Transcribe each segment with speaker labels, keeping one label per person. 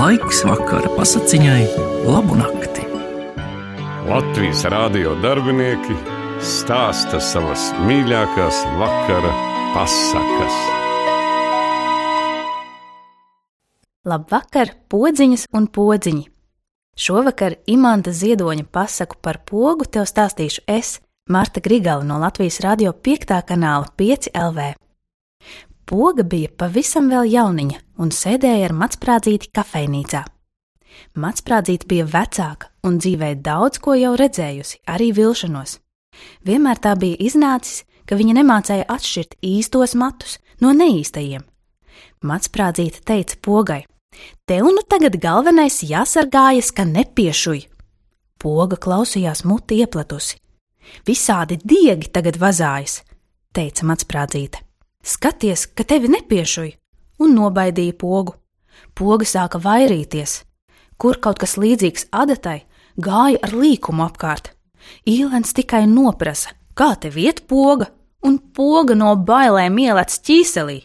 Speaker 1: Laiks vakara pasakiņai, labu nakti.
Speaker 2: Latvijas rādio darbinieki stāsta savas mīļākās vakara pasakas.
Speaker 3: Labvakar, podziņas un podziņi! Šovakar Imanta Ziedoņa pasaku par pogu tev stāstīšu es, Marta Grigala no Latvijas radio 5. kanāla 5 LV. Poga bija pavisam vēl jauniņa un sēdēja ar matsprādzīti kafejnīcā. Matsprādzīte bija vecāka un dzīvēja daudz ko jau redzējusi, arī vilšanos. Vienmēr tā bija iznācis, ka viņa nemācēja atšķirt īstos matus no neīstajiem. Matsprādzīte teica pogai: Tev nu tagad galvenais jāsargājas, ka nepiešuj. Poga klausījās muti ieplatusi. Visādi diegi tagad vazājas, teica Matsprādzīte. Skaties, ka tevi nepiešuj, un nobaidīja pogu. Poga sāka vairīties. Kur kaut kas līdzīgs adatai, gāja ar līkumu apkārt. Īlens tikai noprasa, kā te viet poga, un poga no bailēm ielēc ķīselī.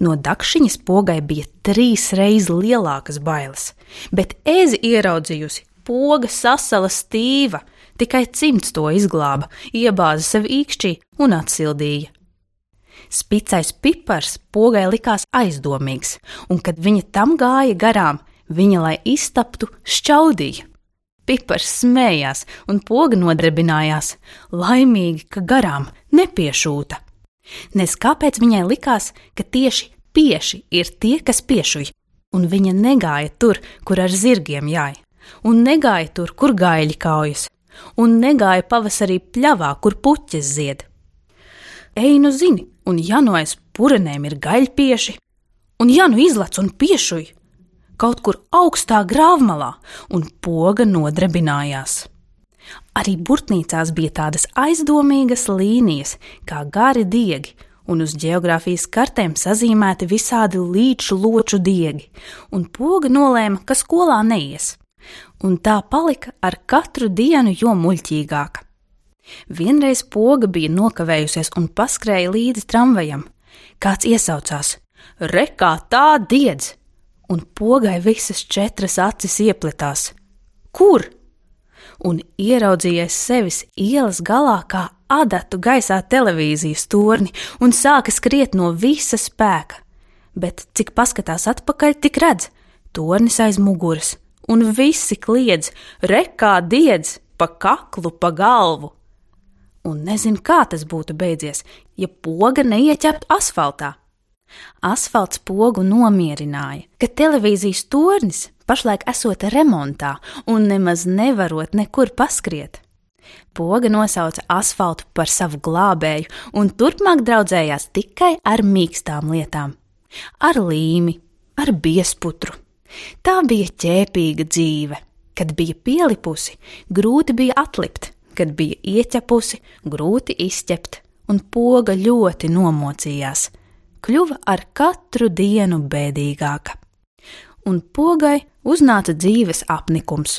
Speaker 3: No dakšiņas pogai bija trīs reizes lielākas bailes, bet ezi ieraudzījusi, poga sasala stīva, tikai cimds to izglāba, iebāza sev īkšķī un atsildīja. Spicais pipars pogai likās aizdomīgs, un kad viņa tam gāja garām, viņa, lai iztaptu, šķaudīja. Pipars smējās un poga nodarbinājās, laimīgi, ka garām nepiešūta. Nes kāpēc viņai likās, ka tieši pieši ir tie, kas piešuj, un viņa negāja tur, kur ar zirgiem jāja, un negāja tur, kur gaļi kaujas, un negāja pavasarī pļavā, kur puķes zied. Ej, nu zini, un ja nu aiz purenēm ir gaļpieši, un ja nu izlec un piešuj kaut kur augstā grāvmalā, un poga nodrebinājās. Arī burtnīcās bija tādas aizdomīgas līnijas, kā gari diegi, un uz geogrāfijas kartēm sazīmēti visādi līču loču diegi, un poga nolēma, ka skolā neies, un tā palika ar katru dienu jo muļķīgāka. Vienreiz poga bija nokavējusies un paskrēja līdzi tramvajam. Kāds iesaucās: Rekā tā diedz! Un pogai visas četras acis iepletās. Kur? Un ieraudzījies sevis ielas galā kā adatu gaisā televīzijas torni un sāka skriet no visa spēka. Bet cik paskatās atpakaļ, tik redz, tornis aiz muguras, un visi kliedz, rekā diedz, pa kaklu, pa galvu un nezinu, kā tas būtu beidzies, ja poga neieķertu asfaltā. Asfalts pogu nomierināja, ka televīzijas tornis pašlaik esot remontā un nemaz nevarot nekur paskriet. Poga nosauca asfaltu par savu glābēju un turpmāk draudzējās tikai ar mīkstām lietām - ar līmi, ar biesputru. Tā bija ķēpīga dzīve. Kad bija pielipusi, grūti bija atlipt, kad bija ieķepusi, grūti izķept, un poga ļoti nomocījās, kļuva ar katru dienu bēdīgāka. Un pogai uznāca dzīves apnikums.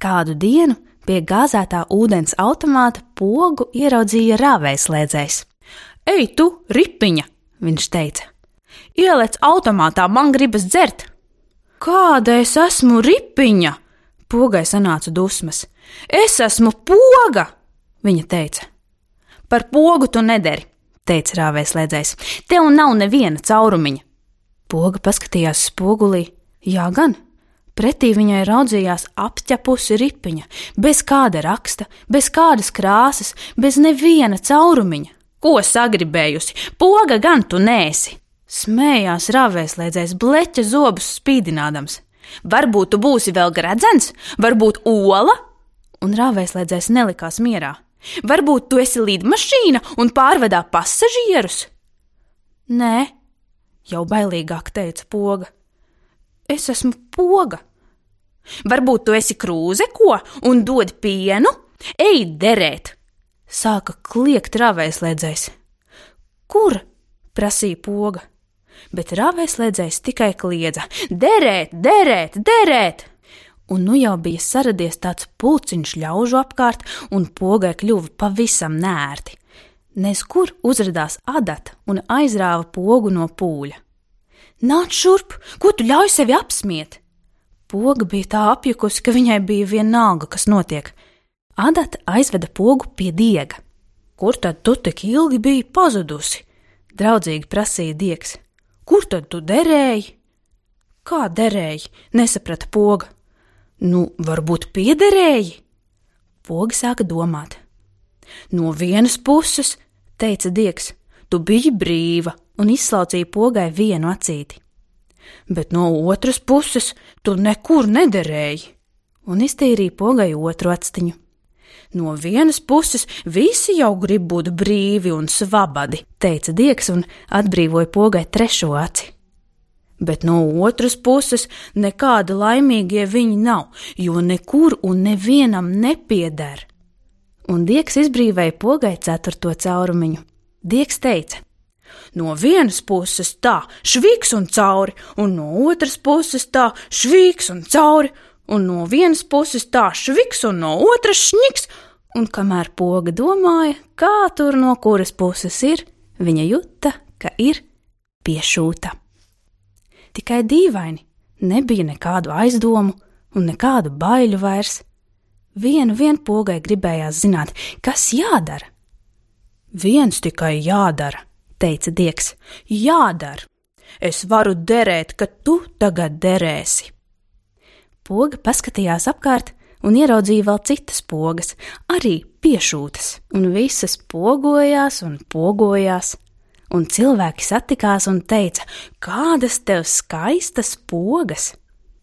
Speaker 3: Kādu dienu pie gāzētā ūdens automāta pogu ieraudzīja rāvējslēdzējs. Ej, tu, ripiņa! viņš teica. Ielec automātā, man gribas dzert! Kāda es esmu ripiņa? Pogai sanāca dusmas. Es esmu poga, viņa teica. Par pogu tu nederi, teica rāvēslēdzējs. Tev nav neviena caurumiņa. Poga paskatījās spogulī. Jā, gan. Pretī viņai raudzījās apķepusi ripiņa, bez kāda raksta, bez kādas krāsas, bez neviena caurumiņa. Ko sagribējusi? Poga gan tu nēsi! Smējās rāvēslēdzējs bleķa zobus spīdinādams. Varbūt tu būsi vēl gredzens, varbūt ola? Un rāvēslēdzējs nelikās mierā. Varbūt tu esi lidmašīna un pārvedā pasažierus? Nē, jau bailīgāk teica poga. Es esmu poga. Varbūt tu esi krūze ko un dod pienu? Ej, derēt! Sāka kliegt rāvēslēdzējs. Kur? prasīja poga bet rāvēslēdzējs tikai kliedza: Derēt, derēt, derēt! Un nu jau bija saradies tāds pulciņš ļaužu apkārt, un pogai kļuva pavisam nērti. Nez kur uzrādījās adata un aizrāva pogu no pūļa. Nāc šurp, ko tu ļauj sevi apsmiet? Poga bija tā apjukusi, ka viņai bija vienalga, kas notiek. Adata aizveda pogu pie diega. Kur tad tu tik ilgi biji pazudusi? Draudzīgi prasīja diegs. Kur tad tu derēji? Kā derēji? nesaprata poga. Nu, varbūt piederēji? Poga sāka domāt. No vienas puses, teica diegs, tu biji brīva un izslaucīja pogai vienu acīti. Bet no otras puses, tu nekur nederēji, un iztīrīja pogai otru actiņu. No vienas puses, visi jau grib būt brīvi un svabadi, teica diegs un atbrīvoja pogai trešo aci. Bet no otras puses, nekāda laimīgie viņi nav, jo nekur un nevienam nepieder. Un diegs izbrīvēja pogai ceturto caurumiņu. Diegs teica: No vienas puses tā, švīks un cauri, un no otras puses tā, švīks un cauri, un no vienas puses tā, šviks un no otras šņiks, un kamēr poga domāja, kā tur no kuras puses ir, viņa juta, ka ir piešūta. Tikai dīvaini, nebija nekādu aizdomu un nekādu baiļu vairs. Vienu vien pogai gribējās zināt, kas jādara. Viens tikai jādara teica Diegs. Jādara! Es varu derēt, ka tu tagad derēsi. Poga paskatījās apkārt un ieraudzīja vēl citas pogas, arī piešūtas, un visas pogojās un pogojās. Un cilvēki satikās un teica, kādas tev skaistas pogas!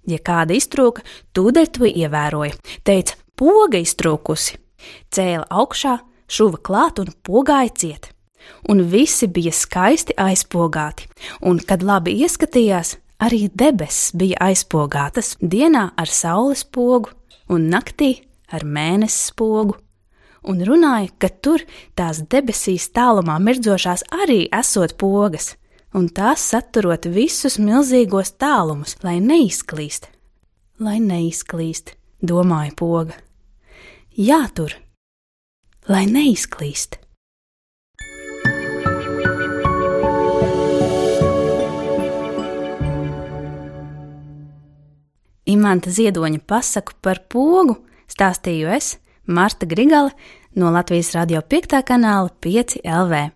Speaker 3: Ja kāda iztrūka, tūdaļ to ievēroja, teica, poga iztrūkusi, cēla augšā, šuva klāt un pogāja ciet un visi bija skaisti aizpogāti, un, kad labi ieskatījās, arī debesis bija aizpogātas dienā ar saules pogu un naktī ar mēnesis pogu. Un runāja, ka tur tās debesīs tālumā mirdzošās arī esot pogas, un tās saturot visus milzīgos tālumus, lai neizklīst. Lai neizklīst, domāja poga. Jātur, lai neizklīst. Imanta Ziedoņa pasaku par pogu stāstīju es, Marta Grigale, no Latvijas radio 5. kanāla 5 LV.